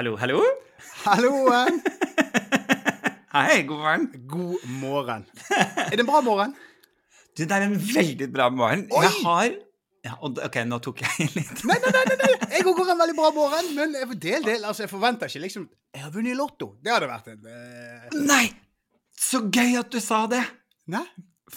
Hallo, hallo? Halloen! Hei, god morgen. God morgen. Er det en bra morgen? Du, det er en veldig bra morgen. Oi! Jeg har ja, OK, nå tok jeg litt Nei, nei, nei, nei, nei. jeg har en veldig bra morgen, men jeg, del, del, altså, jeg forventer ikke liksom Jeg har vunnet i Lotto. Det hadde vært en uh... Nei! Så gøy at du sa det! Nei?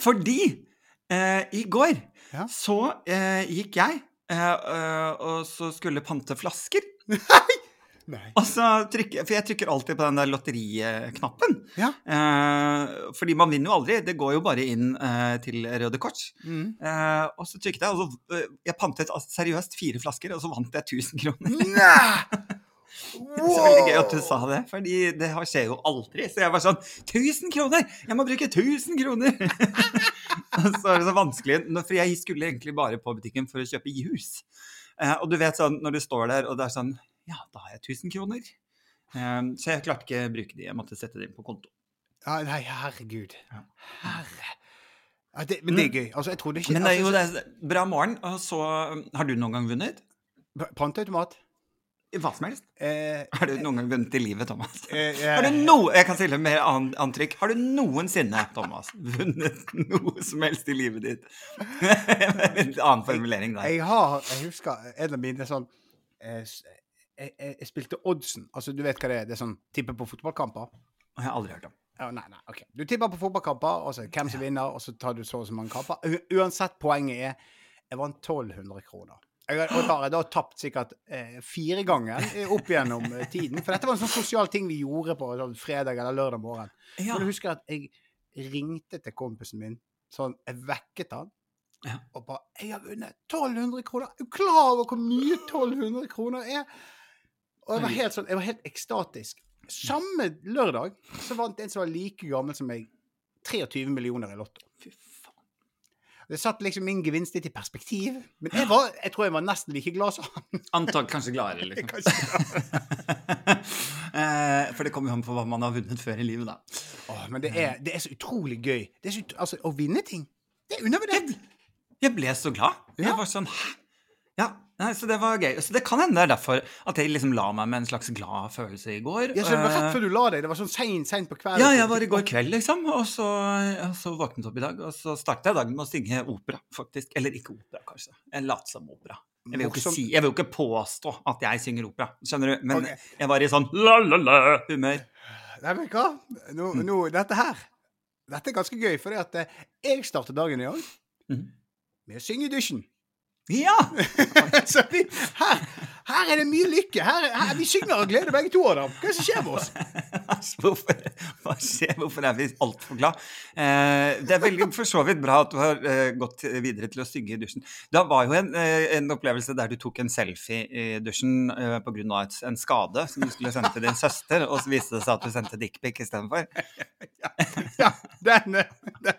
Fordi eh, i går Ja. så eh, gikk jeg eh, eh, og så skulle pante flasker. Nei. Og så trykker, For jeg trykker alltid på den der lotteriknappen. Ja. Eh, fordi man vinner jo aldri. Det går jo bare inn eh, til Røde Kors. Mm. Eh, og så trykket jeg, og så eh, Jeg pantet seriøst fire flasker, og så vant jeg 1000 kroner. Nei! Så veldig gøy at du sa det, fordi det skjer jo aldri. Så jeg var sånn 1000 kroner! Jeg må bruke 1000 kroner! og så er det så vanskelig, for jeg skulle egentlig bare på butikken for å kjøpe jus. Eh, og du vet sånn når du står der, og det er sånn Ja, da har jeg 1000 kroner. Eh, så jeg klarte ikke å bruke de, jeg måtte sette det inn på konto. Ja, nei, herregud. Herre. Ja, det, men det er gøy. Altså, jeg trodde ikke Men det er jo altså, det, er bra morgen, og så Har du noen gang vunnet? Panteautomat? Hva som helst? Eh, Har du noen gang vunnet i livet, Thomas? eh, eh, Har du no, Jeg kan stille mer an, antrykk. Har du noensinne, Thomas, vunnet noe som helst i livet ditt? en annen formulering der. Jeg har Jeg husker en av mine sånn eh, jeg, jeg, spilte oddsen. Altså, du vet hva det er? Det er sånn tippe på fotballkamper. Jeg har aldri hørt om. Ja, nei, nei, ok. Du tipper på fotballkamper, og så hvem som vinner, og så tar du så og så mange kamper. U uansett, poenget er jeg vant 1200 kroner. Jeg har, da jeg da tapt sikkert eh, fire ganger opp gjennom eh, tiden. For dette var en sånn sosial ting vi gjorde på sånn, fredag eller lørdag morgen. Ja. Du husker at jeg ringte til kompisen min, sånn, jeg vekket han, Ja. og bare 'Jeg har vunnet 1200 kroner!' Er du klar over hvor mye 1200 kroner er? Og jeg var helt sånn, jeg var helt ekstatisk. Samme lørdag så vant en som var like gammel som meg, 23 millioner i Lotto. Fy faen. Det satt liksom min gevinst litt i perspektiv. Men jeg, var, jeg tror jeg var nesten like glad som han. Antag kanskje gladere, liksom. Kanskje. eh, for det kommer jo an på hva man har vunnet før i livet, da. Åh, men det er, det er så utrolig gøy. Det så, altså, å vinne ting, det er undervurdert. Jeg ble så glad. Jeg var sånn Hæ? Ja, nei, så det var gøy. Så det kan hende det er derfor at jeg liksom la meg med en slags glad følelse i går. Ja, så det var Eh, rett før du la deg. Det var sånn seint sein på kvelden. Ja, jeg var i går kveld, liksom. Og så, og så våknet opp i dag, og så startet jeg dagen med å synge opera, faktisk. Eller ikke opera, kanskje. En latsom opera. Jeg vil, jo ikke si, jo ikke påstå at jeg synger opera, skjønner du? Men okay. jeg var i sånn la-la-la-humør. Nei, men hva? Nå, Mm. nå, dette her Dette er ganske gøy, for eh, jeg starter dagen i dag Mhm. med å synge i dusjen. Ja! så vi, her, her er det mye lykke. Her, er- her, vi synger av glede, begge to av dem. Hva er det som skjer med oss? Hvorfor, hva skjer? Hvorfor er vi altfor glad? Eh, det er veldig for så vidt bra at du har eh, gått videre til å synge i dusjen. Det var jo en, eh, en opplevelse der du tok en selfie i dusjen eh, pga. en skade som du skulle sende til din søster, og så viste det seg at du sendte dickpic istedenfor. Ja, den, eh, den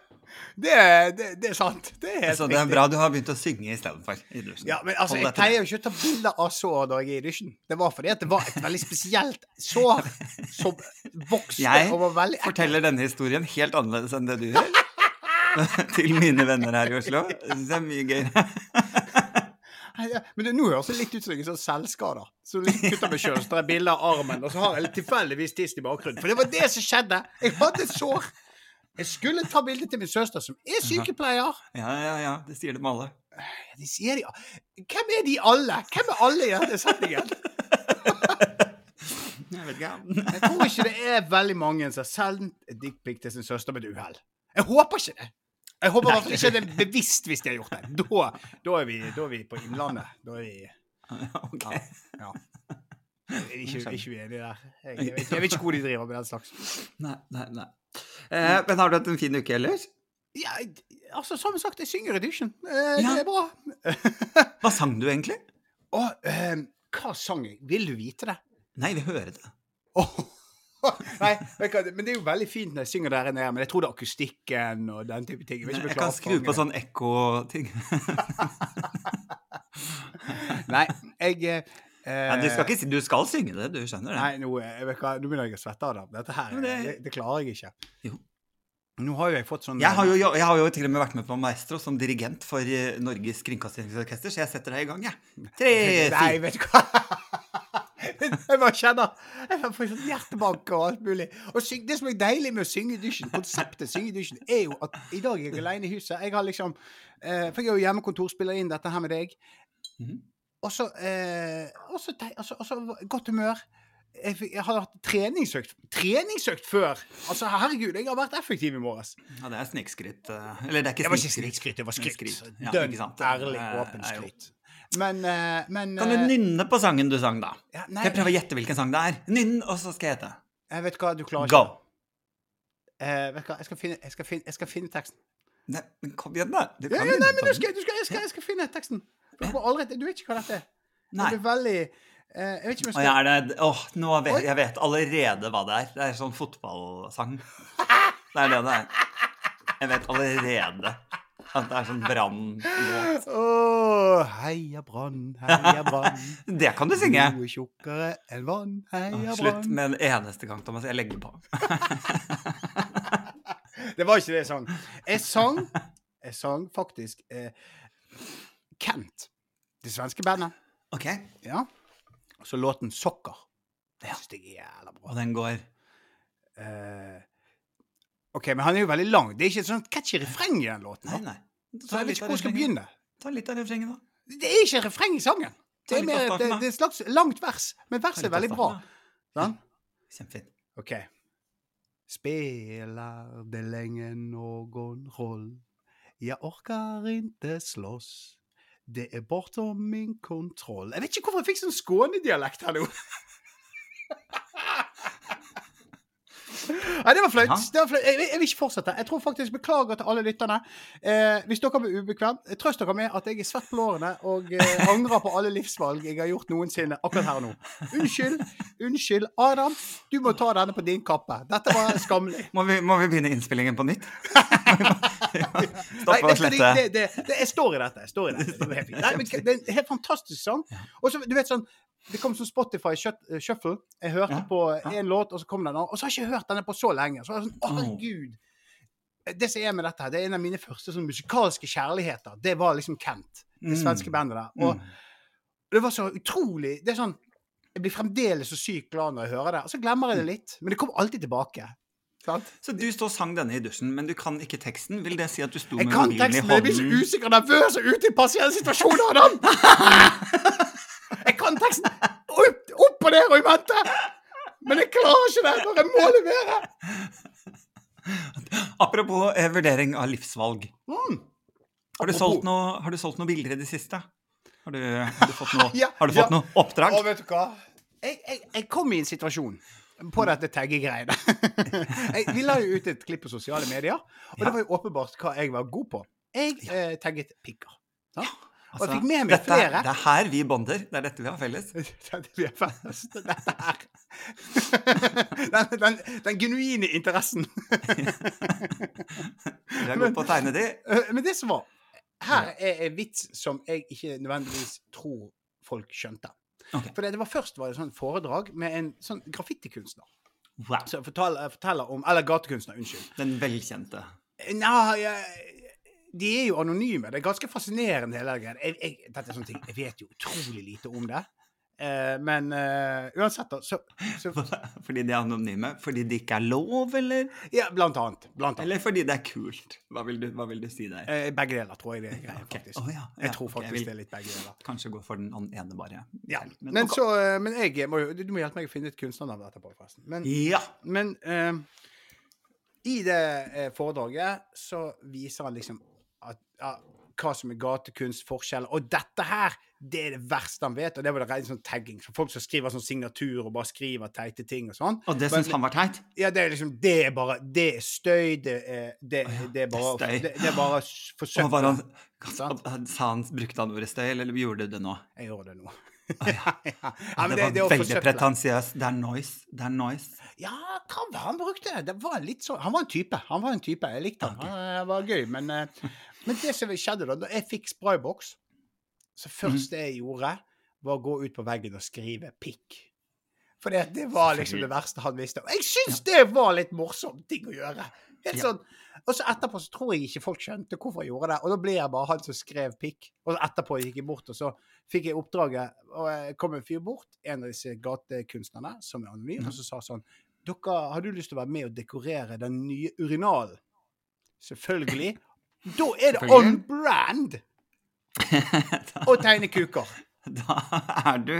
det, det, det er sant. Det er helt Så det er bra du har begynt å synge istedenfor i dusjen. Ja, men altså, Hold Jeg pleier jo ikke å ta bilder av sår når jeg er i dusjen. Det var fordi at det var et veldig spesielt sår som vokste Jeg og var veldig Jeg forteller denne historien helt annerledes enn det du gjør. til mine venner her i Oslo. Det er mye gøyere. Men det, nå høres det litt ut som jeg er sånn selvskada. Så litt kutter av meg sjøl, så tar jeg bilde av armen, og så har jeg tilfeldigvis tiss i bakgrunnen. For det var det som skjedde! Jeg hadde et sår. Jeg skulle ta bilde til min søster, som er sykepleier. Ja, ja, ja. Det sier de alle. De sier de Hvem er de alle? Hvem er alle i denne setningen? Jeg vet ikke. Jeg tror ikke det er veldig mange som har sendt dickpic til sin søster med et uhell. Jeg håper ikke det. Jeg håper i hvert fall ikke det er bevisst hvis de har gjort det. Da, da, er, vi, da er vi på Innlandet. Da er vi Ja. Ok. Ja. Jeg er ikke, ikke uenig der. Jeg, jeg, vet, jeg vet ikke hvor de driver med den slags. Nei, nei, nei. Eh, men har du hatt en fin uke ellers? Ja, altså, som sagt, jeg synger i dusjen. Eh, Ja. Det er bra. Hva sang du egentlig? Og eh, hva sang jeg? Vil du vite det? Nei, vi hører det. Oh. Nei, men det er jo veldig fint når jeg synger der nede, men jeg tror det er akustikken og den type ting. Jeg, Jeg kan skru på sånn ekko-ting. Nei, jeg eh, Ja, du skal ikke Du skal synge det, du skjønner det? Nei, nå, eh, nå begynner jeg å svette av det. Dette her, det- det, det klarer jeg ikke. Jo. Nå har jo jeg fått sånn Jeg har, jo, jeg har jo til og med vært med på Maestro som dirigent for eh, Norges Kringkastingsorkester, så jeg setter deg i gang, jeg. Tre, Nei, vet du hva? Jeg bare kjenner Jeg får sånn hjertebank og alt mulig. Og syng, det som er deilig med å synge i dusjen, konseptet synge i dusjen, er jo at i dag er jeg alene i huset. Jeg har liksom eh, For jeg er jo hjemmekontor, spiller inn dette her med deg. Mhm. Og så eh, godt humør. Jeg, fikk- jeg har hatt treningsøkt Treningsøkt før! Altså, herregud, jeg har vært effektiv i morges. Ja, det er snikskryt. eh, Eller det er ikke Det snikskryt. det var skryt. Ja, Dønn ærlig, åpen skryt. Men, eh, men Kan du eh, nynne på sangen du sang, da? ja, Nei, jeg prøve å gjette hvilken sang det er? Nynn, og så skal jeg hete. jeg vet hva, du klarer Go! ikke. Eh, vet du hva, jeg skal finne, jeg skal finne, jeg skal finne teksten. Nei, men kom igjen, da. Du Ja, kan ja, nei, men du skal, du skal, jeg, skal, jeg skal finne teksten. Du, aldri, du vet ikke hva dette er. Nei. Det er veldig eh, Jeg vet ikke om jeg skal det Åh, nå vet jeg vet allerede hva det er. Det er sånn fotballsang. Det er det det er. Jeg vet allerede at det er sånn brannlåt. Åh, heia Brann, heia Brann. Det kan du synge. Er tjukkere enn vann, heia Brann. Slutt med en eneste gang, Thomas. Jeg legger på. Det var ikke det jeg sang. Jeg sang, jeg sang faktisk eh, Kent. Det svenske bandet. OK. Ja. Og så låten 'Sokker'. Det syns jeg er jævla bra. Og den går Eh, OK, men han er jo veldig lang. Det er ikke et sånt catchy refreng i den låten. Nei, nei. Så jeg vet ikke hvor jeg skal begynne. Ta litt av refrenget, da. Det er ikke refreng i sangen. Det er, mer, det, det er et slags langt vers, men verset er veldig bra. Sånn? Kjempefint. OK. Spelar det lenge noen roll? Jeg orkar inte slåss. Det er bortom min kontroll. Jeg vet ikke hvorfor jeg fikk sånn skånedialekt her nå. Nei, det var flaut. Jeg, jeg vil ikke fortsette. Jeg tror faktisk Beklager til alle lytterne. Eh, hvis dere blir ubekvem, trøst dere med at jeg er svett på lårene og eh, angrer på alle livsvalg jeg har gjort noensinne akkurat her og nå. Unnskyld. Unnskyld. Adam, du må ta denne på din kappe. Dette var skammelig. Må vi, må vi begynne innspillingen på nytt? Stoppe og slette. det, det, det, jeg står i dette. Jeg står i dette. Det, er helt. Nei, men, det er en helt fantastisk sang. Og så, du vet sånn Det kom som Spotify eh, Shuffle. Jeg hørte på én låt, og så kom den. Og så har jeg ikke hørt denne på så lenge. Så var jeg sånn, herregud. Det som er med dette, her, det er en av mine første sånn musikalske kjærligheter. Det var liksom Kent. Det Mm. svenske bandet der. Og Mm. det var så utrolig Det er sånn Jeg blir fremdeles så sykt glad når jeg hører det. Og så glemmer jeg det litt. Men det kommer alltid tilbake. Sant? Så du står og sang denne i dusjen, men du kan ikke teksten? Vil det si at du sto Jeg med kan mobilen i teksten, men jeg blir så hånden? usikker og nervøs og ute i pasientsituasjoner, Adam! Opp, opp og ned og i mente! Men jeg klarer ikke det jeg må levere! Apropos eh, vurdering av livsvalg. Mm. Har du, solgt noe, har du solgt noe bilder i det siste? Har du, har du fått noe, Ja, har du ja. noe oppdrag? Og vet du hva? Jeg, jeg, jeg kom i en situasjon på dette taggegreiene. Vi la jo ut et klipp på sosiale medier, og Ja. det var jo åpenbart hva jeg var god på. Jeg eh, tagget pikker. Sant? og jeg Altså, fikk med meg dette, er- flere. Det er her vi bonder. Det er dette vi har felles. Dette er felles. Dette her. Den, den, den genuine interessen. Vi er gode på å tegne de. Men det som var Her er en vits som jeg ikke nødvendigvis tror folk skjønte. Okay. For det, var Først var det sånn foredrag med en sånn graffitikunstner. Wow. Forteller, forteller om Eller gatekunstner, unnskyld. Den velkjente. Nja, jeg- de er jo anonyme. Det er ganske fascinerende, hele greia. Jeg, jeg, dette er sånne ting. Jeg vet jo utrolig lite om det. Uh, men uh, uansett, da, så, så Fordi de er anonyme? Fordi det ikke er lov, eller? Ja, blant annet. Blant annet. Eller fordi det er kult? Hva vil du, hva vil du si der? Uh, begge deler, tror jeg det er Ja, okay. faktisk. Å, ja. Jeg Ja, tror okay, faktisk vil det er litt begge deler. Kanskje gå for den ene, bare. Ja. Men, Men, så, men jeg må jo Du må hjelpe meg å finne et kunstnernavn etterpå, forresten. Men, Ja! men i det foredraget så viser han liksom at, ja, hva som er gatekunst, forskjellen Og dette her, det er det verste han vet. Og det var det rene sånn tagging. Så folk som skriver sånn signatur og bare skriver teite ting og sånn. Og det syns han var teit? Ja, det er liksom Det er bare Det er støy. Det er, det, ja, det er bare det er. Det, det er bare han, Brukte han ordet støy, eller gjorde du det nå? Jeg gjorde det nå. Ah, ja. ja, ja. Det, er var veldig pretensiøst. Det er noise. Det er noise. Ja, hva var han brukte? Det var litt så, Han var en type. Han var en type. Jeg likte han. Okay. Han var gøy. Men, eh, men det som skjedde da, da jeg fikk sprayboks Så først første jeg gjorde, var å gå ut på veggen og skrive 'pikk'. For det, det var liksom det verste han visste. Og jeg syns det var litt morsomt ting å gjøre. Helt sånn. Og så etterpå så tror jeg ikke folk skjønte hvorfor jeg gjorde det. Og da ble jeg bare han som skrev pikk. Og etterpå gikk jeg bort, og så fikk jeg oppdraget. Og jeg kom en fyr bort, en av disse gatekunstnerne, som er anonym, Mhm. og så sa sånn Dere, har du lyst til å være med og dekorere den nye urinalen? Selvfølgelig. Da er det on brand å tegne kuker. Da er du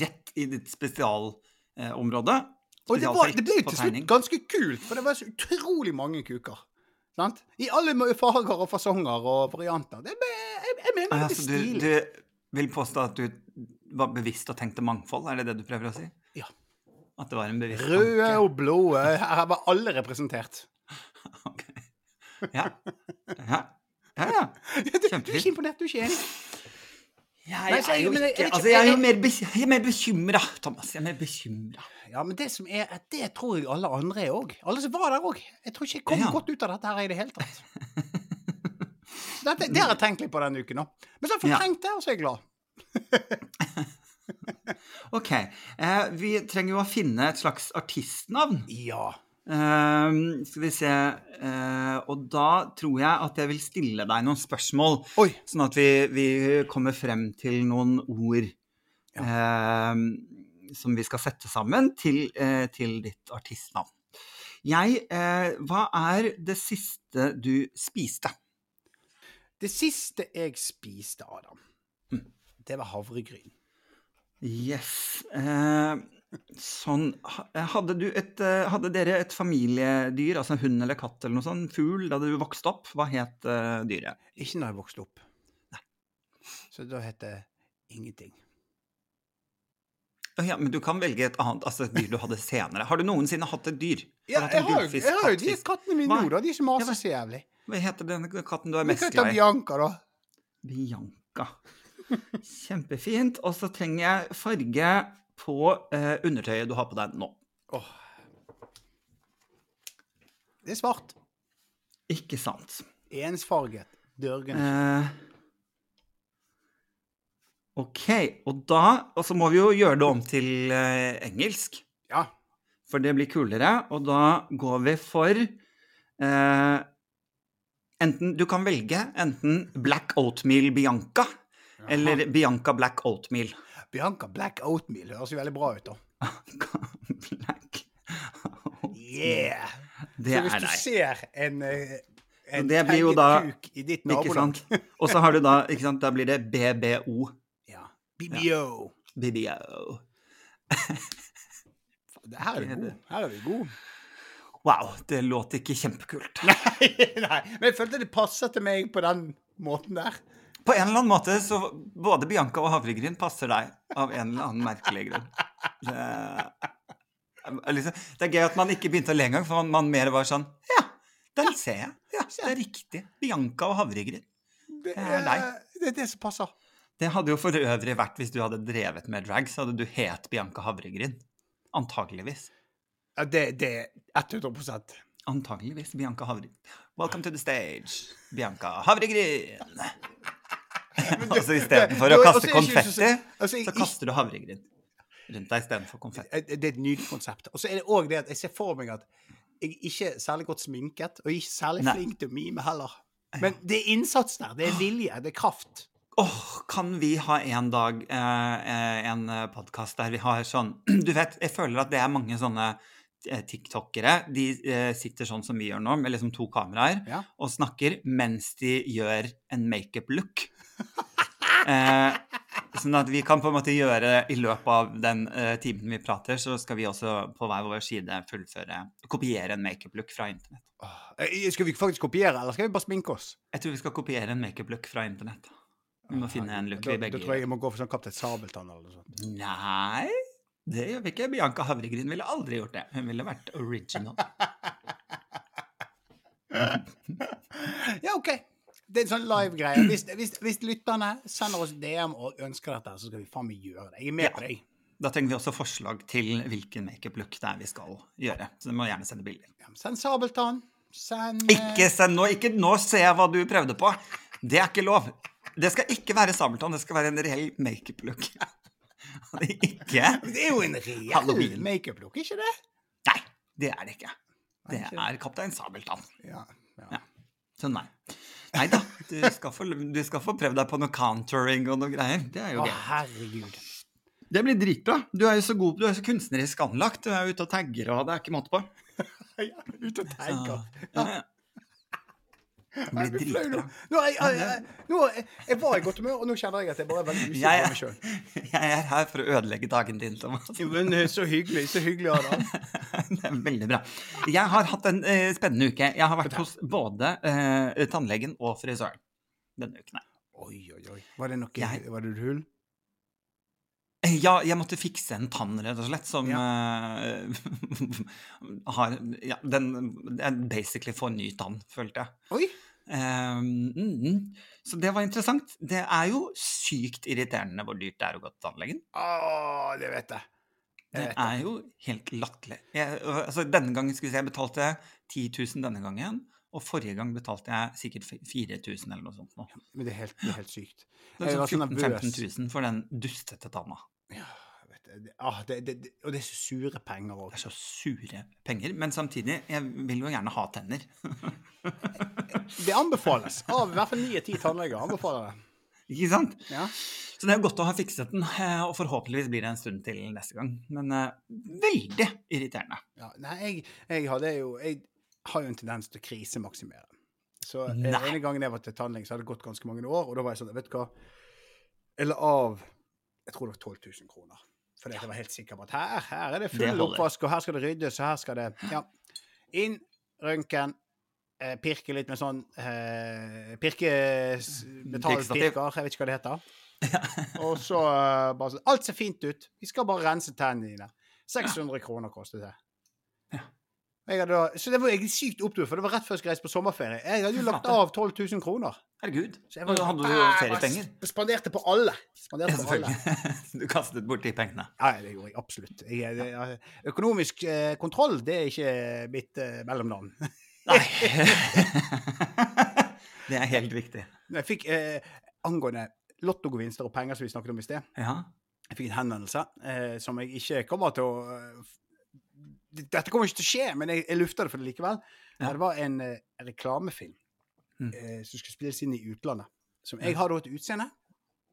rett i ditt spesialområde. Og det, var, det ble jo til slutt ganske kult, for det var så utrolig mange kuker. Sant? I alle farger og fasonger og varianter. Det ble, jeg, jeg mener det Ah, så du, stilig. du vil påstå at du var bevisst og tenkte mangfold? Er det det du prøver å si? Ja. At det var en bevisst Røde tanke? og blå. Her var alle representert. Ja. Ja. Ja, ja. Du, du er ikke imponert? Du er ikke enig? Jeg, er jo ikke Altså, jeg er jo mer, jeg er mer bekymra, Thomas. Jeg er mer bekymra. Ja, men det som er Det tror jeg alle andre er òg. Alle som var der òg. Jeg tror ikke jeg kom Ja. godt ut av dette her i det hele tatt. Dette, det har jeg tenkt litt på denne uken òg. Men så har jeg fortrengt det, og så er jeg glad. OK. Eh, vi trenger jo å finne et slags artistnavn. Ja. Ehm, skal vi se uh, Og da tror jeg at jeg vil stille deg noen spørsmål, Oi. sånn at vi, vi kommer frem til noen ord ehm, som vi skal sette sammen til, uh, til ditt artistnavn. Jeg uh, Hva er det siste du spiste? Det siste jeg spiste, Adam, Mm. det var havregryn. Yes. Eh, sånn hadde, du et, eh, hadde dere et familiedyr, altså hund eller katt eller noe sånt, fugl, da du vokste opp? Hva het eh, dyret? Ikke når jeg vokste opp. Nei. Så da het det ingenting. Ja, men du kan velge et annet, altså et dyr du hadde senere. Har du noensinne hatt et dyr? Ja, jeg har, jeg har jo de kattene mine nå, da. De som Ja, maser så jævlig. Hva heter den katten du er mest glad i? Bianca, da. Bianca. Kjempefint. Og så trenger jeg farge på eh, undertøyet du har på deg nå. Oh. Det er svart. Ikke sant. Ensfarget. Dørgen. Eh, OK. Og da Og så må vi jo gjøre det om til eh, engelsk. Ja. For det blir kulere. Og da går vi for eh, Enten Du kan velge enten Black Oatmeal Bianca eller Bianca Black Oatmeal. Bianca Black Oatmeal høres jo veldig bra ut, da. Black Yeah! Det er deg. Så hvis du ser en, eh, en det blir jo da- i ditt naboland. nabolag? Og så har du da ikke sant, Da blir det BBO. Ja. BBO. BBO. Det Her er er du god. Her er du god. Wow, det låt ikke kjempekult. Nei, nei, men jeg følte det passet til meg på den måten der. På en eller annen måte så både Bianca og havregryn passer deg av en eller annen merkelig grunn. Det, liksom, det er gøy at man ikke begynte å le engang, for man, mer var sånn Ja, den ser jeg. Ja, det er riktig. Bianca og havregryn. Det er deg. det er det som passer. Det hadde jo for øvrig vært hvis du hadde drevet med drag, så hadde du het Bianca Havregryn. Antageligvis. Ja, det, det er 100 Antageligvis Bianca Havregryn. Welcome to the stage, Bianca Havregryn. altså istedenfor å kaste er ikke det så- konfetti, altså, så kaster du havregryn rundt deg istedenfor konfetti. Det er et nydelig konsept. Og så er det òg det at jeg ser for meg at jeg er ikke særlig godt sminket, og ikke særlig Nei. flink til å mime heller. Men det er innsats der. Det er vilje. Det er kraft. Åh, kan vi ha en dag eh, eh, en podkast der vi har sånn Du vet, jeg føler at det er mange sånne eh, tiktokere. De eh, sitter sånn som vi gjør nå, med liksom to kameraer, Ja. og snakker mens de gjør en makeup-look. Eh, sånn at vi kan på en måte gjøre i løpet av den eh, timen vi prater, så skal vi også på hver vår side fullføre Kopiere en makeup-look fra internett. Eh, Skal vi faktisk kopiere, eller skal vi bare sminke oss? Jeg tror vi skal kopiere en makeup-look fra internett. Vi må finne en look da, vi da begge tror jeg jeg må gå for sånn Kaptein Sabeltann eller noe sånt. Nei, det gjør vi ikke. Bianca Havregryn ville aldri gjort det. Hun ville vært original. Ja, OK. Det er en sånn live-greie. Hvis, hvis, hvis lytterne sender oss DM og ønsker dette, så skal vi faen meg gjøre det. Jeg er med Ja. på deg. Da trenger vi også forslag til hvilken makeup-look det er vi skal gjøre. Så du må gjerne sende bilder. Ja, Send Sabeltann. Send eh, Ikke send nå! Ikke nå ser jeg hva du prøvde på! Det er ikke lov. Det skal ikke være Sabeltann, det skal være en reell makeup-look. ikke Det er jo en reell makeup-look, ikke det? Nei, det er det ikke. Det er Kaptein Sabeltann. Ja, ja. Ja. Så nei. Nei da, du du skal få prøvd deg på noe contouring og noe greier. Det er jo Å, gøy. herregud. Det blir dritbra. Du er jo så god, du er jo så kunstnerisk anlagt. Du er jo ute og tagger, og det er ikke måte på. Jeg er Ute og tagger. Ja. Jeg blir flau nå. Nå, jeg, jeg, jeg, nå er- jeg var i godt humør, og nå kjenner jeg at jeg bare er veldig usikker på meg sjøl. jeg er her for å ødelegge dagen din, Thomas. Men eh, så hyggelig. Så hyggelig, Adam. Det er veldig bra. Jeg har hatt en uh, spennende uke. Jeg har vært hos både uh, tannlegen og frisøren denne uken. Oi, oi, oi. Var det noe Jeg- Var det et hull? Ja, jeg måtte fikse en tann, rett og slett, som eh, har Ja, den basically for ny tann, følte jeg. Oi! Um, mm, så det var interessant. Det er jo sykt irriterende hvor dyrt det er å gå til tannlegen. Åh, det vet jeg. Det er jo helt latterlig. Altså, denne gangen skal vi se, jeg betalte 10 000 denne gangen. Og forrige gang betalte jeg sikkert 4000 eller noe sånt. Nå. Men det er helt, det er helt sykt. Det er sånn 14 000-15 000 for den dustete tanna. Ja, vet det. Ah, det, det. Og det er så sure penger òg. Det er så sure penger. Men samtidig, jeg vil jo gjerne ha tenner. Det anbefales av i hvert fall ni av ti tannleger. anbefaler det. Ikke sant? Ja. Så det er godt å ha fikset den, eh, og forhåpentligvis blir det en stund til neste gang. Men uh, veldig irriterende. Ja, nei, jeg, jeg, hadde jo, jeg har jo en tendens til å krisemaksimere. Så Den ene gangen jeg var til tannlege, så hadde det gått ganske mange år, og da var jeg sånn Vet du hva? Jeg la av Jeg tror det var 12 000 kroner. Fordi jeg var helt sikker på at her, her er det full oppvask, og her skal det ryddes, og her skal det Ja. Inn, røntgen, eh, pirke litt med sånn eh, Pirke... Metallpirker, jeg vet ikke hva det heter. Og så uh, bare sånn Alt ser fint ut. Vi skal bare rense tennene dine. 600 kroner kostet det. Ja. Da- så det var egentlig sykt opptur, for det var rett før jeg skulle reise på sommerferie. Jeg hadde jo lagt av 12 000 kroner. Herregud. Så jeg var, da hadde du jo feriepenger. Spanderte på alle. Spanderte på alle. Du kastet bort de pengene. Ja, det gjorde jeg absolutt. Jeg, jeg, økonomisk eh, kontroll, det er ikke mitt eh, mellomnavn. Nei. det er helt riktig. Jeg fikk eh, angående lottogevinster og penger som vi snakket om i sted. Ja. Jeg fikk en henvendelse eh, som jeg ikke kommer til å eh, Dette kommer ikke til å skje, men jeg, jeg lufter det for det likevel. Ja. Det var en eh, reklamefilm Mm. eh, som skulle spilles inn i utlandet. Som jeg har da et utseende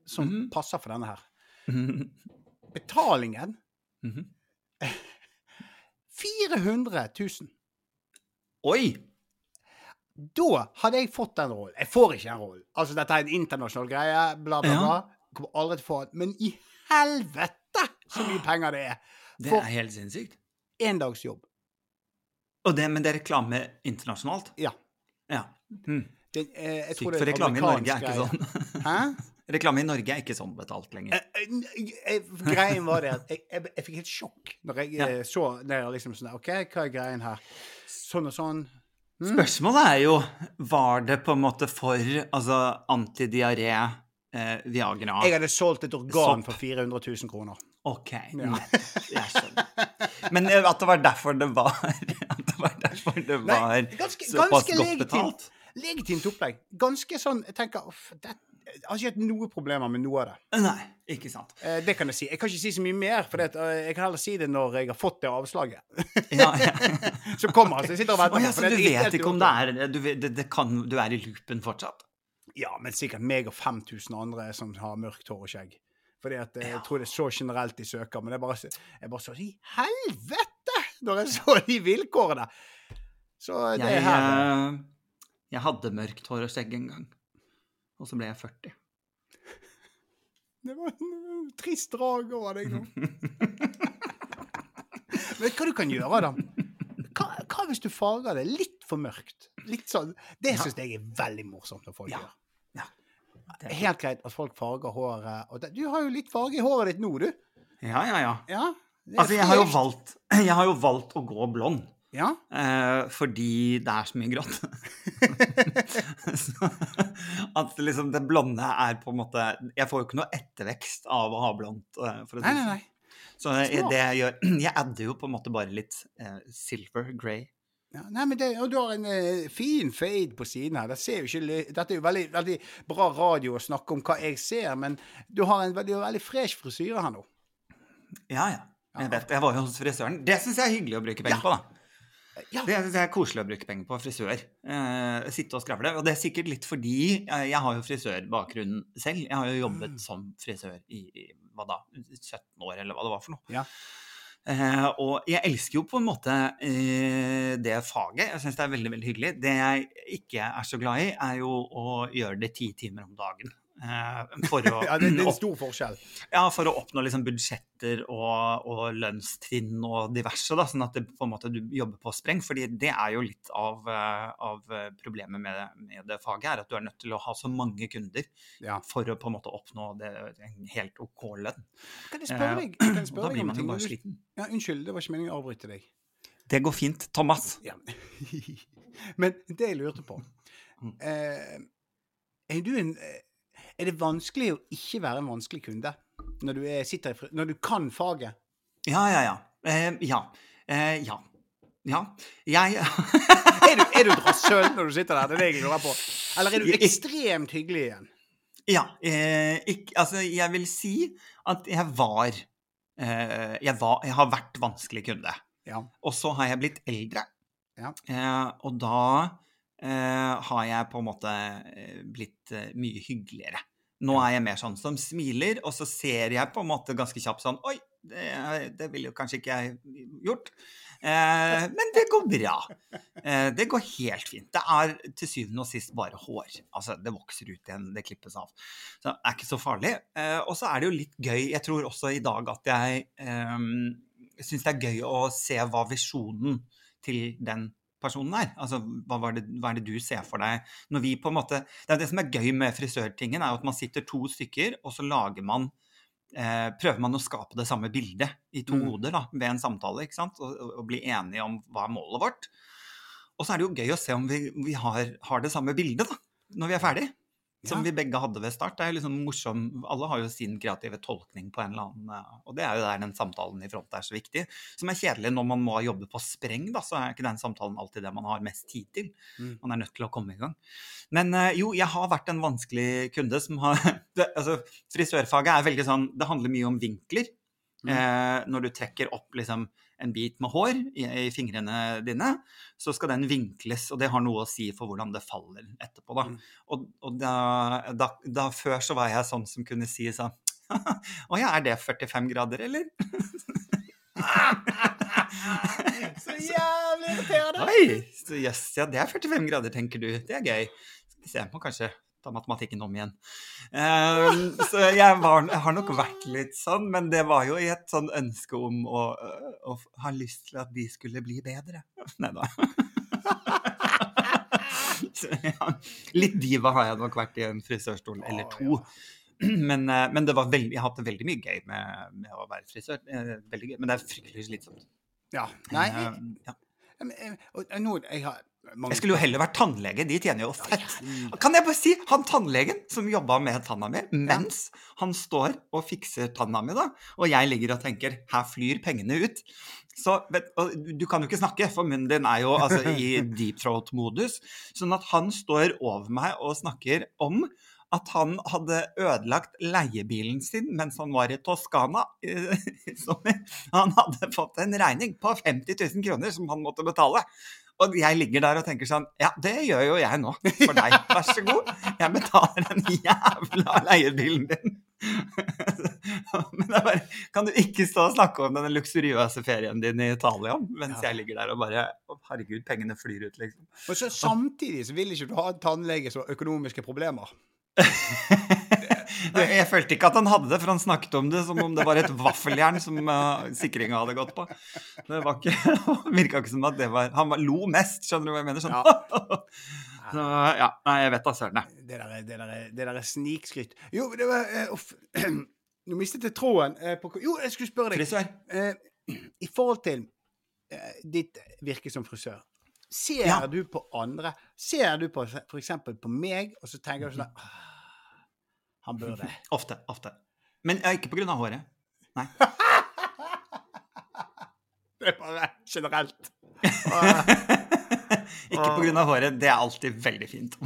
som Mhm. passer for denne her. Betalingen Mhm. 400 000. Oi! Da hadde jeg fått den rollen. Jeg får ikke den rollen. Altså, dette er en internasjonal greie, bla, bla, bla. Jeg kommer aldri til å få den. Men i helvete så mye penger det er Det er helt sinnssykt. én dags jobb. Og det, men det er reklame internasjonalt? Ja. Ja. Mm. Den, eh, jeg tror Sykt, for reklame i Norge er ikke sånn. Hæ? Reklame i Norge er ikke sånn betalt lenger. Eh, eh, Greien var det at jeg, jeg, jeg fikk helt sjokk når jeg Ja. eh, så det. liksom sånn OK, hva er greien her? Sånn og sånn. Mm. Spørsmålet er jo Var det på en måte for altså antidiaré, eh, Viagra Jeg hadde solgt et organ Sopp. for 400 000 kroner. OK. Ja. Jeg skjønner. Men at det var derfor det var var derfor det Nei, var ganske, såpass ganske godt betalt. Legitimt opplegg. Ganske sånn Jeg tenker uff, det, Jeg har ikke hatt noen problemer med noe av det. Nei, ikke sant. Eh, det kan jeg si. Jeg kan ikke si så mye mer, for det, eh, jeg kan heller si det når jeg har fått det avslaget. Ja, ja. Som kommer. Så jeg sitter og venter Oh, ja, så du vet ikke om det er du, det, det kan, du er i loopen fortsatt? Ja, men sikkert meg og 5000 andre som har mørkt hår og skjegg. Fordi at eh, Ja. jeg tror det er så generelt de søker. Men jeg bare, jeg bare så I helvete! Når jeg så de vilkårene! Så det Jeg, er her. eh, jeg hadde mørkt hår og skjegg en gang. Og så ble jeg 40. Det var en trist drag over deg nå. Vet hva du kan gjøre, da? Hva, hva hvis du farger det litt for mørkt? Litt sånn. Det syns jeg er veldig morsomt når folk Ja. gjør. Ja. Det helt greit at folk farger håret. Du har jo litt farge i håret ditt nå, du. Ja, ja, ja. Ja. Altså, jeg har jo valgt, har jo valgt å gå blond. Ja. Eh, fordi det er så mye grått. så, at liksom det blonde er på en måte Jeg får jo ikke noe ettervekst av å ha blondt. eh, for å si Nei, nei, sånn. nei. Så jeg, det jeg gjør Jeg adder jo på en måte bare litt eh, silver grey. Ja, nei, men det, og du har en eh, fin fade på siden her. Det ikke, dette er jo veldig, veldig bra radio å snakke om hva jeg ser, men du har en veldig, veldig fresh frisyre her nå. Ja, ja. Jeg vet, jeg var jo hos frisøren. Det syns jeg er hyggelig å bruke penger Ja. på, da. Ja. Det, det er koselig å bruke penger på frisør. Eh, sitte og skravle. Og det er sikkert litt fordi jeg har jo frisørbakgrunn selv. Jeg har jo jobbet Mm. som frisør i, i hva da, 17 år, eller hva det var for noe. Ja. Eh, og jeg elsker jo på en måte eh, det faget. Jeg syns det er veldig veldig hyggelig. Det jeg ikke er så glad i, er jo å gjøre det ti timer om dagen. Eh, for, å, ja, det, det er en stor forskjell. ja, for å oppnå liksom budsjetter og, og lønnstrinn og diverse, da, sånn at det, måte, du jobber på spreng. fordi det er jo litt av, eh, av eh, problemet med, med det faget, er at du er nødt til å ha så mange kunder Ja. for å på en måte oppnå det, en helt OK lønn. Kan jeg spørre deg, jeg spørre da blir man jo bare sliten. Ja, unnskyld, det var ikke meningen å avbryte deg. Det går fint, Thomas. Ja. Men det jeg lurte på Mm. eh, Er du en Er det vanskelig å ikke være en vanskelig kunde når du, er, når du kan faget? Ja, ja, ja. Eh, ja. Eh, ja. Ja. Jeg Er du, er du et rasshøl når du sitter der? Det er det jeg lurer på. Eller er du ekstremt hyggelig igjen? Ja. Eh, ikk- altså, jeg vil si at jeg var eh, jeg, var jeg har vært vanskelig kunde. Ja. Og så har jeg blitt eldre. Ja. Eh, og da eh, har jeg på en måte eh, blitt eh, mye hyggeligere. Nå er jeg mer sånn som smiler, og så ser jeg på en måte ganske kjapt sånn Oi, det, det ville jo kanskje ikke jeg gjort. Eh, men det går bra. Eh, det går helt fint. Det er til syvende og sist bare hår. Altså, det vokser ut igjen, det klippes av. Så det er ikke så farlig. Eh, og så er det jo litt gøy, jeg tror også i dag at jeg eh, syns det er gøy å se hva visjonen til den personen er. Altså, hva, det, hva er det du ser for deg når vi på en måte Det er det som er gøy med frisørtingen, er at man sitter to stykker, og så lager man eh, prøver man å skape det samme bildet i to Mm. hoder da, ved en samtale, ikke sant? Og, og, og bli enige om hva er målet vårt. Og så er det jo gøy å se om vi, vi har, har det samme bildet da, når vi er ferdig. Som vi begge hadde ved start. Det er liksom morsom, Alle har jo sin kreative tolkning på en eller annen eh, Og det er jo der den samtalen i front er så viktig. Som er kjedelig når man må jobbe på spreng, da, så er ikke den samtalen alltid det man har mest tid til. Mm. Man er nødt til å komme i gang. Men eh, jo, jeg har vært en vanskelig kunde som har Altså, frisørfaget er veldig sånn Det handler mye om vinkler. Mm. Eh, når du trekker opp liksom en bit med hår i, i fingrene dine, så skal den vinkles, og det har noe å si for hvordan det faller etterpå. Da. Mm. Og, og da, da, da før så var jeg sånn som kunne si sånn Å ja, er det 45 grader, eller? Så jævlig irriterende! Oi! Jøss, yes, ja, det er 45 grader, tenker du. Det er gøy. Skal vi se, må kanskje ta matematikken om igjen. Ehm, så jeg, var, jeg har nok vært litt sånn, men det var jo i et sånn ønske om å, å ha lyst til at de skulle bli bedre. Nei da. Ja, litt diva har jeg nok vært i en frisørstol eller to. Men, eh, men det var veldig, jeg har hatt det veldig mye gøy med, med å være frisør. Eh, men det er fryktelig slitsomt. Ja. Nei, Eh, jeg, ja. eh, jeg har mange Jeg skulle jo heller vært tannlege. De tjener jo fett. ja. Kan jeg bare si, han tannlegen som jobba med tanna mi, mens han står og fikser tanna mi, da, og jeg ligger og tenker her flyr pengene ut. Så, du kan jo ikke snakke, for munnen din er jo altså, i deep throat-modus. Sånn at han står over meg og snakker om at han hadde ødelagt leiebilen sin mens han var i Toskana sommer. Han hadde fått en regning på 50 000 kroner som han måtte betale. Og jeg ligger der og tenker sånn Ja, det gjør jo jeg nå for deg. Vær så god. Jeg betaler den jævla leiebilen din. Men det er bare Kan du ikke stå og snakke om den luksuriøse ferien din i Italia mens Ja. jeg ligger der og bare Å, herregud, pengene flyr ut, liksom. Og så samtidig så vil ikke du ha en tannlege som har økonomiske problemer. Jeg følte ikke at han hadde det, for han snakket om det som om det var et vaffeljern som uh, sikringa hadde gått på. Det var ikke, virka ikke som at det var Han var, lo mest, skjønner du hva jeg mener? Sånn. Ja. Så, ja. Nei, jeg vet da søren, jeg. Det der, er- det der, er- det der er snikskryt. Jo, det var eh, Uff. Nå mistet jeg tråden. uh, på, jo, jeg skulle spørre deg. Frisør. Uh, I forhold til eh, ditt virke som frisør, ser Ja. du på andre Ser du på f.eks. på meg, og så tenker du sånn «Ah, bør det. Ofte. Ofte. Men ikke på grunn av håret. Nei. Det er bare generelt. ikke på grunn av håret. Det er alltid veldig fint.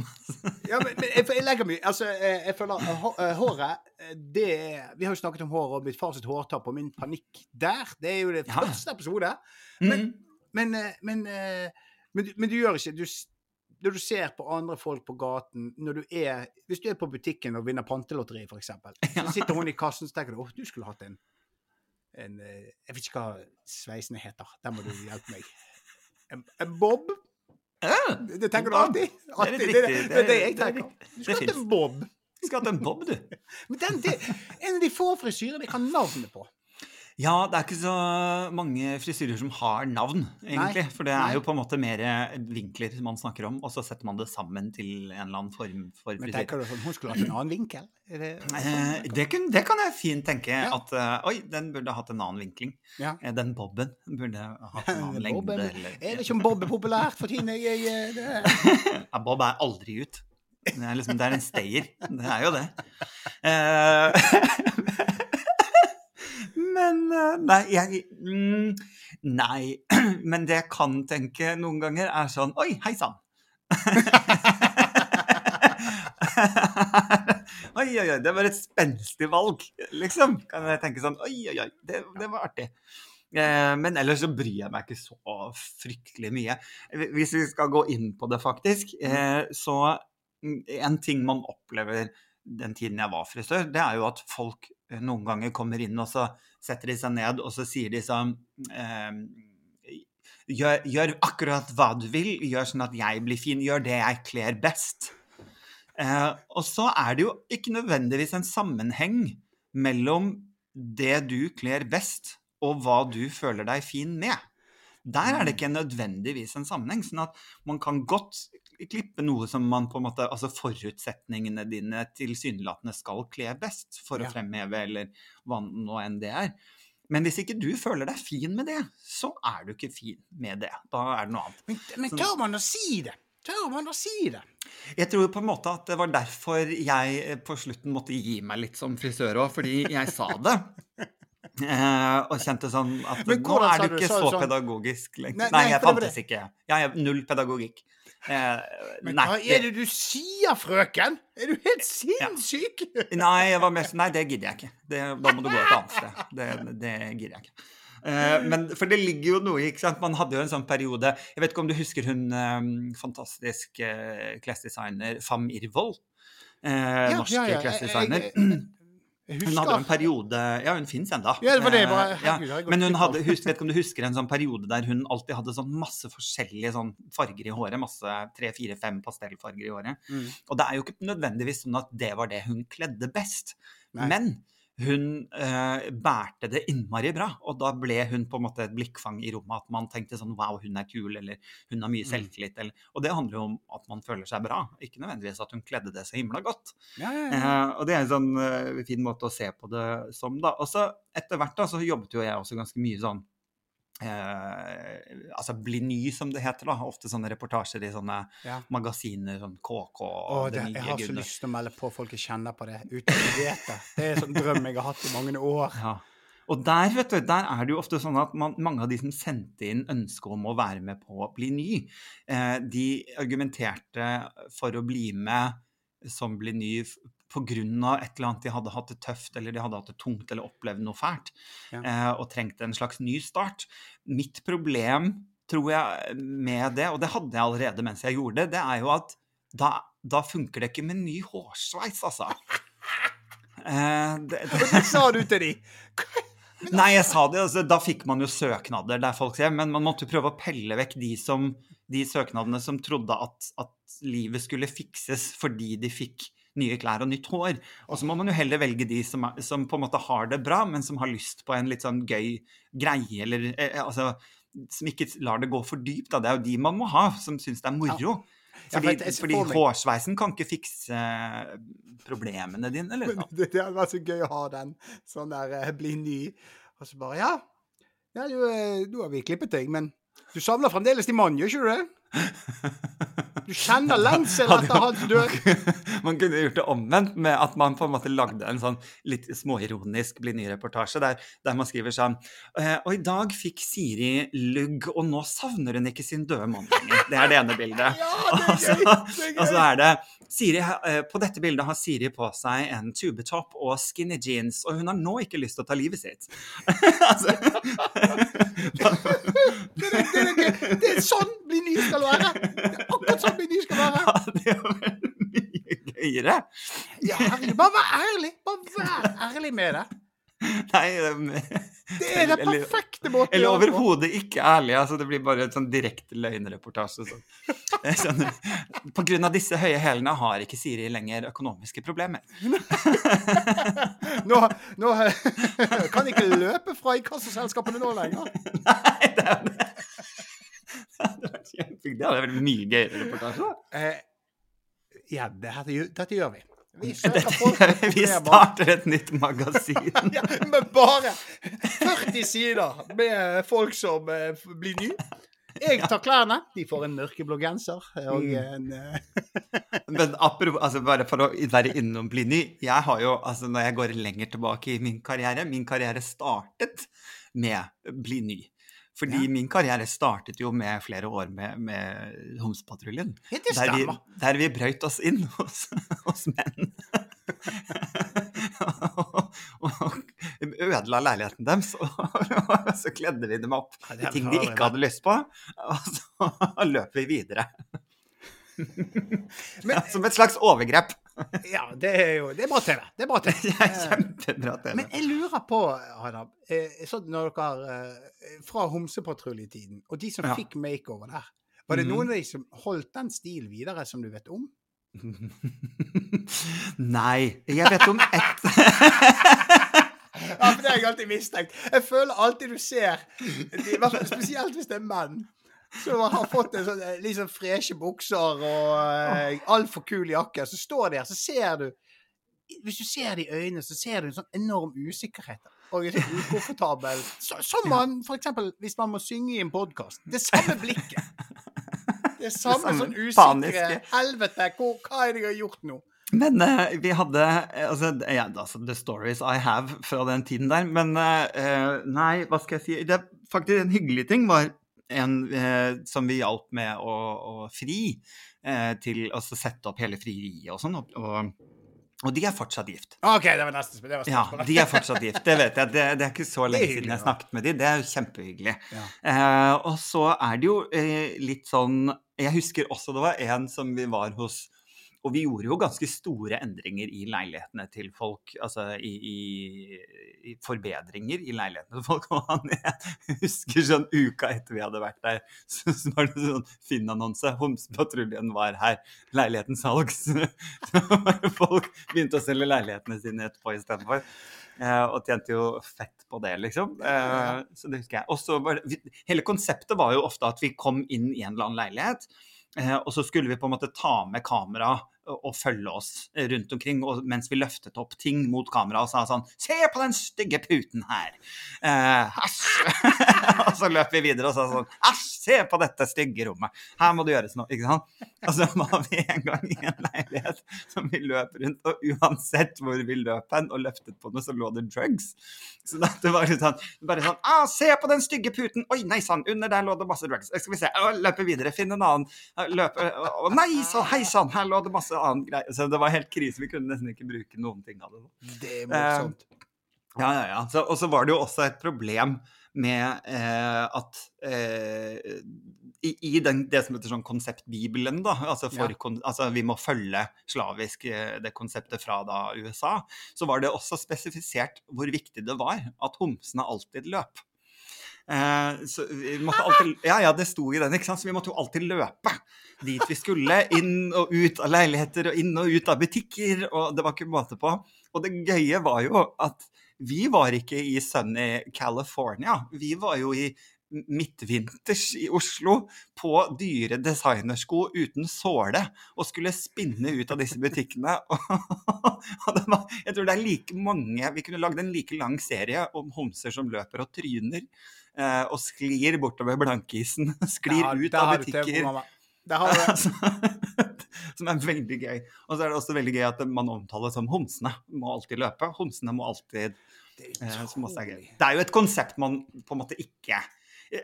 Ja, men, men jeg, jeg legger mye Altså, eh, jeg føler eh, eh, Håret, det er Vi har jo snakket om håret og mitt fars hårtap og min panikk der. Det er jo det ja. første episode. Men, Mm. men, men, men, du- gjør ikke du, Når du ser på andre folk på gaten når du er, Hvis du er på butikken og vinner pantelotteri, f.eks., så sitter hun i kassen og tenker du, åh, du skulle hatt en, en eh, Jeg vet ikke hva sveisen heter. Der må du hjelpe meg. En, en bob? Ja, Det, tenker du alltid? alltid? Det er. Det, det, er det jeg er tenker. Du skulle hatt en bob. Du skal hatt en bob, du. Men den, det, en av de få frisyrene jeg kan navnet på. Ja, det er ikke så mange frisyrer som har navn, egentlig. Nei, For det nei. er jo på en måte mer vinkler man snakker om, og så setter man det sammen til en eller annen form for Men frisyre. tenker du sånn, hun skulle hatt en annen vinkel? Det, sånn? det, kan, det kan jeg fint tenke. Ja. At eh, oi, den burde hatt en annen vinkling. Ja. Eh, Den boben burde hatt en annen lengde. Er- Eller, Jeg vet ikke om Bob er populært for tiden. Jeg, jeg, eh, Ja, Bob er aldri ut. Det er, liksom, det er en stayer. Det er jo det. Men eh, Nei, jeg mm, Nei. Men det jeg kan tenke noen ganger, er sånn Oi, hei sann! oi, oi, oi, det var et spenstig valg, liksom. Kan jeg tenke sånn Oi, oi, oi, det, det var artig. Eh, men ellers så bryr jeg meg ikke så fryktelig mye. Hvis vi skal gå inn på det, faktisk, eh, så mm, En ting man opplever den tiden jeg var frisør, det er jo at folk noen ganger kommer inn, og så setter de seg ned, og så sier de sånn eh, gjør, gjør akkurat hva du vil, gjør sånn at jeg blir fin, gjør det jeg kler best. Eh, og så er det jo ikke nødvendigvis en sammenheng mellom det du kler best, og hva du føler deg fin med. Der er det ikke nødvendigvis en sammenheng. sånn at man kan godt klippe noe som man på en måte Altså forutsetningene dine tilsynelatende skal kle best for Ja. å fremheve, eller hva nå enn det er. Men hvis ikke du føler deg fin med det, så er du ikke fin med det. Da er det noe annet. men, men tør man å si det? Tør man å si det? Jeg tror på en måte at det var derfor jeg eh, på slutten måtte gi meg litt som frisør òg, fordi jeg sa det. Eh, og kjente sånn at nå er du ikke du så sånn- pedagogisk lenger. Nei, Nei, nei, jeg fantes ikke. Jeg har null pedagogikk. Eh, Men hva er det du sier, frøken? Er du helt sinnssyk? Nei, jeg var sånn Nei, det gidder jeg ikke. Det, da må du gå et annet sted. Det, det gidder jeg ikke. Uh, men For det ligger jo noe ikke sant? Man hadde jo en sånn periode Jeg vet ikke om du husker hun um, fantastisk uh, klesdesigner Fam Irvold? ja. norske Jeg- klesdesigner. Hun hadde jo en periode Ja, hun fins ennå. Ja, Eh, ja. Men hun hadde, husk, vet ikke om du husker en sånn periode der hun alltid hadde sånn masse forskjellige sånn farger i håret. Masse tre, fire, fem pastellfarger i håret. Mm. Og det er jo ikke nødvendigvis sånn at det var det hun kledde best. Nei. Men hun eh, bærte det innmari bra, og da ble hun på en måte et blikkfang i rommet. At man tenkte sånn wow, hun er kul, eller hun har mye Mm. selvtillit. Eller, og det handler jo om at man føler seg bra, ikke nødvendigvis at hun kledde det så himla godt. Ja, ja, ja. Eh, og det er en sånn eh, fin måte å se på det som, da. Og så etter hvert da, så jobbet jo jeg også ganske mye sånn eh, altså bli ny, som det heter. da, Ofte sånne reportasjer i sånne Ja. magasiner, sånn KK og og det, Det jeg har har så lyst til å melde på folk jeg kjenner på det, uten at de vet det. Det er en sånn drøm jeg har hatt i mange år. Ja. Og der, vet du, der er det jo ofte sånn at man, mange av de som sendte inn ønske om å være med på å bli ny, eh, de argumenterte for å bli med som bli ny av et eller annet de hadde hatt det tøft, eller de hadde hatt det tungt, eller opplevd noe fælt, Ja. eh, og trengte en slags ny start. Mitt problem, tror jeg, med det, og det hadde jeg allerede mens jeg gjorde det, det er jo at da, da funker det ikke med ny hårsveis, altså. Eh, det, det, Hva sa du til de! Nei, jeg sa det. Altså, da fikk man jo søknader der folk sier, men man måtte jo prøve å pelle vekk de, som, de søknadene som trodde at, at livet skulle fikses fordi de fikk nye klær og nytt hår. Og så må man jo heller velge de som, som på en måte har det bra, men som har lyst på en litt sånn gøy greie, eller eh, altså Som ikke lar det gå for dypt. Da. Det er jo de man må ha, som syns det er moro. Fordi, ja, fordi hårsveisen kan ikke fikse eh, problemene dine, eller noe. det, hadde vært så gøy å ha den sånn der eh, bli ny, og så bare Ja, ja du, eh, nå har vi klippet deg, men du savner fremdeles din mann, gjør ikke du det? Du kjenner lengsel etter hans død. Man kunne gjort det omvendt, med at man på en måte lagde en sånn litt småironisk bli ny-reportasje, der, der man skriver sånn «Eh, Og i dag fikk Siri lugg, og nå savner hun ikke sin døde mann lenger. Det er det ene bildet. Ja, det er Og så! Det er og så er det Siri, eh, På dette bildet har Siri på seg en tubetopp og skinny jeans, og hun har nå ikke lyst til å ta livet sitt. altså, Det er, det er skal være! Det er akkurat sånn meny skal være! Ja, det er vel mye gøyere. Ja, herregud. Bare vær ærlig! Bare vær ærlig med det. Nei um, Det er den perfekte måten Eller, eller overhodet ikke ærlig. Altså, det blir bare en sånn direkte løgnreportasje. Sånn. Eh, sånn, på grunn av disse høye hælene har ikke Siri lenger økonomiske problemer. nå, nå kan ikke løpe fra inkassoselskapene nå lenger. Nei, det er det. Det hadde vært. Mye gøyere reportasje. Eh, ja, dette, dette gjør vi. Vi vi starter et nytt magasin. Ja, men bare 40 sider med folk som eh, blir nye. Jeg tar klærne. De får en mørkeblå genser og en eh, Men apropos, altså bare for å være innom bli ny Jeg har jo, altså når jeg går lenger tilbake i min karriere Min karriere startet med bli ny. Fordi Ja. min karriere startet jo med flere år med, med Homsepatruljen. Der vi, der vi brøyt oss inn hos, hos menn. og, og ødela leiligheten deres. Og så kledde vi dem opp i ting de ikke hadde lyst på. Og så løp vi videre. Men- ja, som et slags overgrep. Ja, det er jo Det er bra TV. Det er bra TV. Det kjempebra TV. Men jeg lurer på, Adam, eh, sånn når dere eh, Fra Homsepatruljetiden, og de som Ja. fikk makeover der, var det Mhm. noen av de som holdt den stilen videre, som du vet om? Nei. Jeg vet om ett Ja, for det har jeg alltid mistenkt. Jeg føler alltid du ser, de, spesielt hvis det er menn, som har fått en sånn liksom freshe bukser og uh, altfor kul jakke, så står de her, så ser du Hvis du ser det i øynene, så ser du en sånn enorm usikkerhet. Og en sånn ukomfortabel så, Som man eksempel hvis man må synge i en podkast. Det samme blikket. Det samme, samme sånn usikre. Helvete, hvor, hva er det jeg har gjort nå? Men uh, vi hadde eh, altså, ja, altså The stories I have fra den tiden der. Men uh, nei, hva skal jeg si Det faktisk en hyggelig ting var en eh, som vi hjalp med å, å fri eh, til å sette opp hele frieriet og sånn. Og, og, og de er fortsatt gift. OK, det var neste spørsmål. Ja, de er fortsatt gift. Det vet jeg. Det, det er ikke så lenge siden jeg snakket med dem. Det er jo kjempehyggelig. Ja. Eh, og så er det jo eh, litt sånn Jeg husker også det var en som vi var hos Og vi gjorde jo ganske store endringer i leilighetene til folk. Altså i, i, i forbedringer i leilighetene til folk. Og jeg husker sånn uka etter vi hadde vært der, så, så var det sånn Finn-annonse. Homsepatruljen var her. Leiligheten salgs. Så folk begynte å selge leilighetene sine etterpå istedenfor. Uh, og tjente jo fett på det, liksom. Eh, så det husker jeg. Og så var det, vi- hele konseptet var jo ofte at vi kom inn i en eller annen leilighet, uh, og så skulle vi på en måte ta med kamera og følge oss rundt omkring, mens vi løftet opp ting mot kamera og sa sånn Se på den stygge puten her! Eh, Æsj! og så løp vi videre og sa sånn Æsj, se på dette stygge rommet! Her må det gjøres noe, ikke sant? Og så var vi en gang i en leilighet som vi løp rundt, og uansett hvor vi løp hen og løftet på noe, så lå det drugs. Så det var litt sånn, bare sånn ah, Se på den stygge puten! Oi, nei sann, under der lå det masse drugs. Skal vi se, løpe videre, finne en annen. Løpe, å nei sann, hei sann, her lå det masse annen greie. Så det var helt krise, vi kunne nesten ikke bruke noen ting av det. Det er morsomt. Ja, ja, ja. Så, og så var det jo også et problem med eh, at eh, i, i den, det som heter sånn konseptbibelen, da, altså, for, Ja. kon, altså vi må følge slavisk eh, det konseptet fra da USA, så var det også spesifisert hvor viktig det var at homsene alltid løp. Eh, så vi måtte alltid, ja, ja, det sto i den, ikke sant? så vi måtte jo alltid løpe dit vi skulle. Inn og ut av leiligheter og inn og ut av butikker, og det var ikke måte på. Og det gøye var jo at vi var ikke i sunny California. Vi var jo i midtvinters i Oslo på dyre designersko uten såle og skulle spinne ut av disse butikkene. Var, jeg tror det er like mange Vi kunne lagd en like lang serie om homser som løper og tryner. Eh, og sklir bortover blankisen. Sklir har- ut av butikker. Altså, som er veldig gøy. Og så er det også veldig gøy at man omtaler som homsene. Må alltid løpe. Homsene må alltid Det eh, er gøy. Det er jo et konsept man på en måte ikke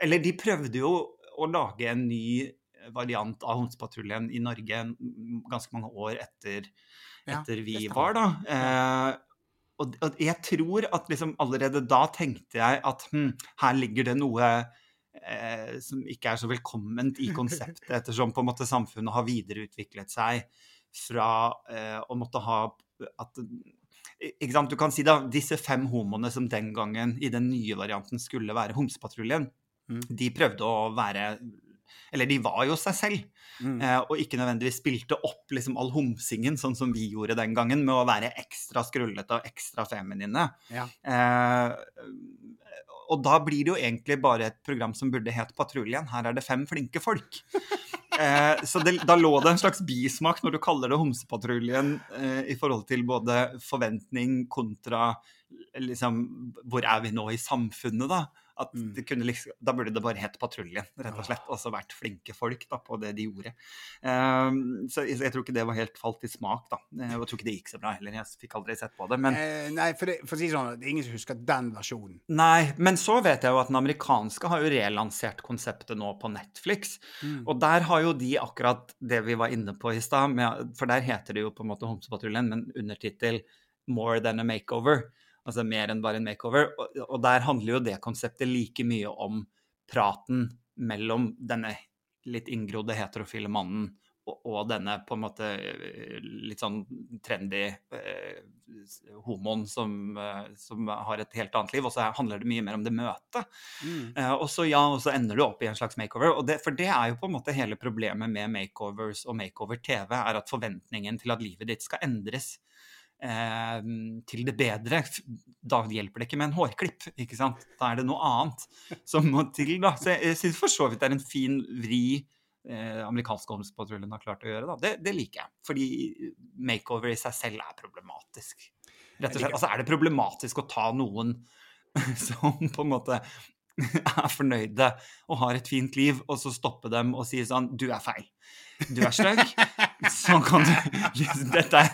Eller de prøvde jo å lage en ny variant av Homsepatruljen i Norge ganske mange år etter, etter vi var, da. Eh, og, og jeg tror at liksom allerede da tenkte jeg at hm, her ligger det noe eh, som ikke er så velkomment i konseptet, ettersom på en måte samfunnet har videreutviklet seg fra eh, å måtte ha at ikke sant, Du kan si da, disse fem homoene som den gangen i den nye varianten skulle være Homsepatruljen, Mm. de prøvde å være Eller de var jo seg selv, Mm. eh, og ikke nødvendigvis spilte opp liksom all homsingen, sånn som vi gjorde den gangen, med å være ekstra skrullete og ekstra feminine. Ja. Eh, og da blir det jo egentlig bare et program som burde het Patruljen. Her er det fem flinke folk. Eh, så det, da lå det en slags bismak når du kaller det Homsepatruljen, eh, i forhold til både forventning kontra liksom Hvor er vi nå i samfunnet, da? At Mm. liksom, Da burde det bare hett Patruljen, rett og slett. Og så vært flinke folk da, på det de gjorde. Um, så jeg, jeg tror ikke det var helt falt i smak, da. Eh, Jeg tror ikke det gikk så bra heller. Jeg fikk aldri sett på det. Men Eh, nei, for, det, for å si sånn, det er ingen som husker den versjonen. Nei, men så vet jeg jo at den amerikanske har jo relansert konseptet nå på Netflix. Mm. Og der har jo de akkurat det vi var inne på i stad, for der heter det jo på en måte Homsepatruljen, men undertittel 'More than a makeover'. Altså mer enn bare en makeover. Og, og der handler jo det konseptet like mye om praten mellom denne litt inngrodde heterofile mannen og, og denne på en måte eh, litt sånn trendy eh, homoen som, eh, som har et helt annet liv. Og så handler det mye mer om det møtet. Mm. Eh, og så ja, og så ender du opp i en slags makeover. Det, for det er jo på en måte hele problemet med makeovers og makeover-TV, er at forventningen til at livet ditt skal endres eh, til det bedre, da hjelper det ikke med en hårklipp, ikke sant? Da er det noe annet som må til, da. Så jeg, jeg syns for så vidt det er en fin vri eh, amerikanske homsepatruljen har klart å gjøre, da. Det, det liker jeg. Fordi makeover i seg selv er problematisk. Rett og slett. Altså er det problematisk å ta noen som på en måte er fornøyde og har et fint liv, og så stoppe dem og si sånn Du er feil. Du er stygg. Sånn kan du Dette er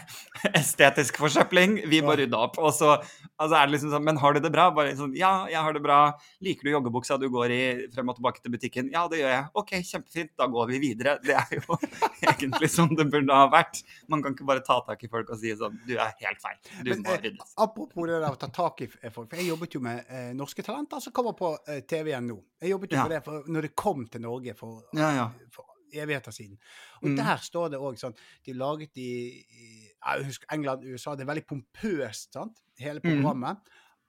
estetisk forsøpling. Vi må rydde opp. Og så altså er det liksom sånn Men har du det bra? Bare sånn Ja, jeg har det bra. Liker du joggebuksa du går i frem og tilbake til butikken? Ja, det gjør jeg. OK, kjempefint. Da går vi videre. Det er jo egentlig sånn det burde ha vært. Man kan ikke bare ta tak i folk og si sånn Du er helt feil. Du Men, må eh, ryddes. Apropos det der å ta tak i folk. For jeg jobbet jo med eh, Norske Talenter, som kommer på eh, TV igjen nå. Jeg jobbet jo Ja. med det for, når det kom til Norge for, Ja, ja. for evigheter siden. Og Mm. der står det òg sånn De laget i, i jeg husker England, USA. Det er veldig pompøst, sant? hele Mm. programmet.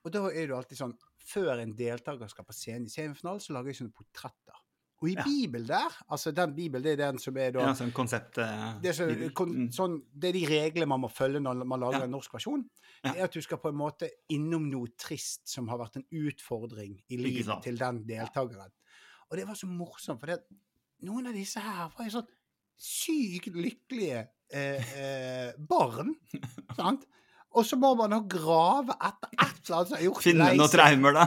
Og da er det alltid sånn Før en deltaker skal på scenen i semifinalen, så lager de sånne portretter. Og i Ja. Bibelen der, altså den Bibelen, det er den som er da Ja, sånn konsept uh, det, er så, kon, Mm. sånn, det er de reglene man må følge når man lager Ja. en norsk versjon. Det er at du skal på en måte innom noe trist som har vært en utfordring i livet til den deltakeren. Og det var så morsomt, for det, noen av disse her var jo sånn sykt lykkelige eh, eh, barn. sant? Og så må man nå grave etter et eller annet som er gjort Finne lei noen traumer, da.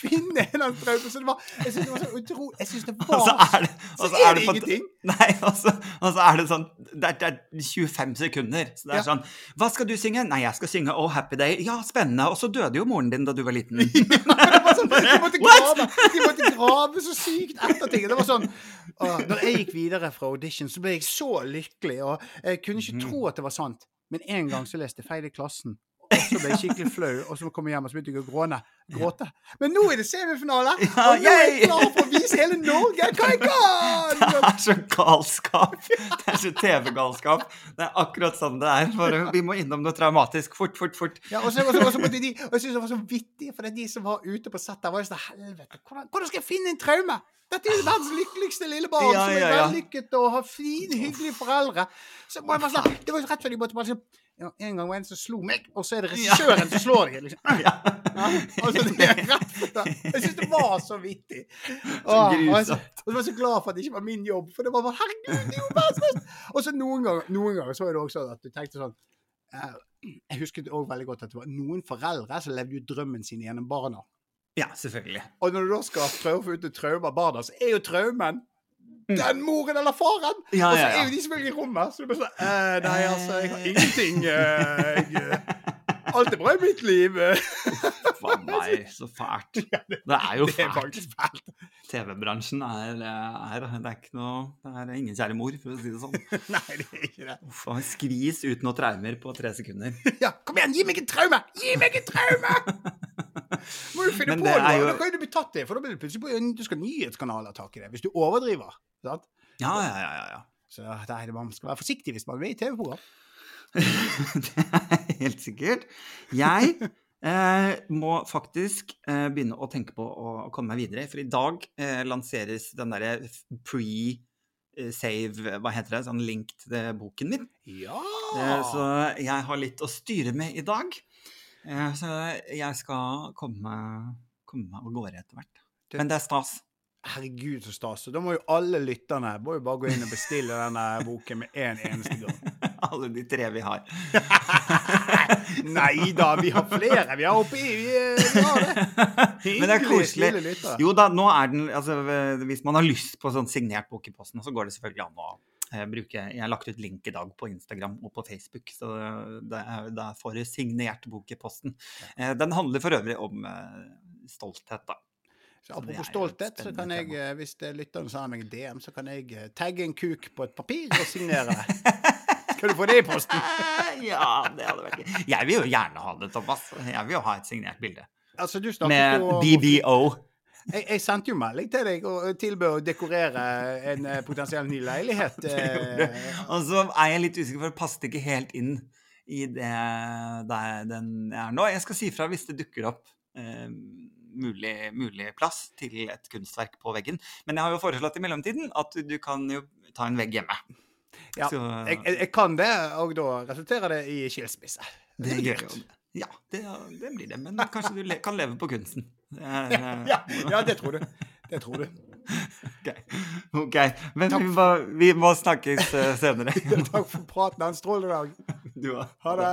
Finne en eller annen traume. Så det var, jeg syns det var så utrolig Jeg syns det var så er det, altså så er det ingenting. Nei, og så, og er det sånn det er, det er 25 sekunder. Så det er Ja. sånn Hva skal du synge? Nei, jeg skal synge Oh Happy Day. Ja, spennende. Og så døde jo moren din da du var liten. Det var sånn, de, måtte grave, de måtte grave så sykt etter ting. Det var sånn å, Når jeg gikk videre fra audition, så ble jeg så lykkelig. Og jeg kunne ikke Mhm. tro at det var sant. Men en gang så leste jeg feil i klassen. Og så ble jeg skikkelig flau, og så kom jeg hjem og så begynte jeg å gråne, gråte. Men nå er det semifinale, Ja, og nå er jeg klar for å vise hele Norge hva jeg kan! Det er så galskap. Det er så TV-galskap. Det er akkurat sånn det er. For vi må innom noe traumatisk. Fort, fort, fort. Ja, og så, og så, og så måtte de, og jeg synes det var så vittig, for det de som var ute på settet, var jo sånn Helvete, hvordan, hvordan skal jeg finne en traume? Dette er jo verdens lykkeligste lille barn Ja, som er ja, ja. vellykket og har fine, hyggelige foreldre. Så må jeg bare sånn, Det var jo rett før de måtte bare sånn ja, En gang var det en som slo meg, og så er det regissøren som slår deg. Liksom. Ja. Ja, altså, det er rett. Jeg syns det var så vittig. Åh, og, jeg, og jeg var så glad for at det ikke var min jobb, for det var bare Herregud, det er jo verdens! Og så noen ganger, noen ganger så er det også sånn at du tenkte sånn eh, Jeg husket også veldig godt at det var noen foreldre som levde jo drømmen sin gjennom barna. ja, selvfølgelig. Og når du da skal prøve å få ut et traume av barna, så er jo traumen den moren eller faren! Ja, Ja, og så er jo de selvfølgelig i rommet. Så du bare sånn eh, Nei, altså, jeg har ingenting eh, jeg, eh, Alt er bra i mitt liv. Faen meg, så fælt. Det er jo fælt. TV-bransjen er, er Det er ikke noe Det er ingen kjære mor, for å si det sånn. Nei, det er ikke det. Uff, han skvis ut noen traumer på tre sekunder. Ja, kom igjen, gi meg en traume! Gi meg en traume! Må du finne Men på noe. jo- Da kan du bli tatt i, for da blir det plutselig på, du skal nyhetskanaler tak i det. Hvis du overdriver. Sant? Ja, ja, ja. ja, ja. Så nei, man skal være forsiktig hvis man vil i TV-program. det er helt sikkert. Jeg eh, må faktisk eh, begynne å tenke på å, å komme meg videre. For i dag eh, lanseres den derre pre-save, hva heter det, sånn link til boken min. Ja! Eh, så jeg har litt å styre med i dag. Eh, så jeg skal komme, komme meg av gårde etter hvert. Men det er stas. Herregud, så stas. Da må jo alle lytterne må jo bare gå inn og bestille denne boken med en eneste gang. Alle de tre vi har. Nei da, vi har flere. Vi har oppi vi, vi har det. Men det er koselig. Jo da, nå er den altså, eh, Hvis man har lyst på sånn signert bok i posten, så går det selvfølgelig an å eh, bruke Jeg har lagt ut link i dag på Instagram og på Facebook, så er, da får du signert bok i posten. Eh, den handler for øvrig om eh, stolthet, da. Så apropos et stolthet, så kan jeg, tema. eh, hvis lytteren som sender meg DM, så kan jeg eh, tagge en kuk på et papir og signere. Skal du få det i posten? ja, det hadde vært gøy. Jeg vil jo gjerne ha det, Thomas. Jeg vil jo ha et signert bilde. Altså, du Med jo BBO. jeg, jeg sendte jo melding til deg og tilbød å dekorere en eh, potensiell ny leilighet. Og så er jeg litt usikker, for det passet ikke helt inn i det der den er nå. Jeg skal si fra hvis det dukker opp eh, mulig, mulig plass til et kunstverk på veggen. Men jeg har jo foreslått i mellomtiden at du kan jo ta en vegg hjemme. Ja, Så jeg, jeg, kan det, og da resulterer det i skilsmisse. det blir gjør jo det. Ja, det, det blir det. Men kanskje du le kan leve på kunsten. Det er, eh, Ja, ja, det tror du. Det tror du. ok. ok. Men vi må, vi må snakkes eh, senere. Takk for praten. Ha en strålende dag. Du òg. Ha det.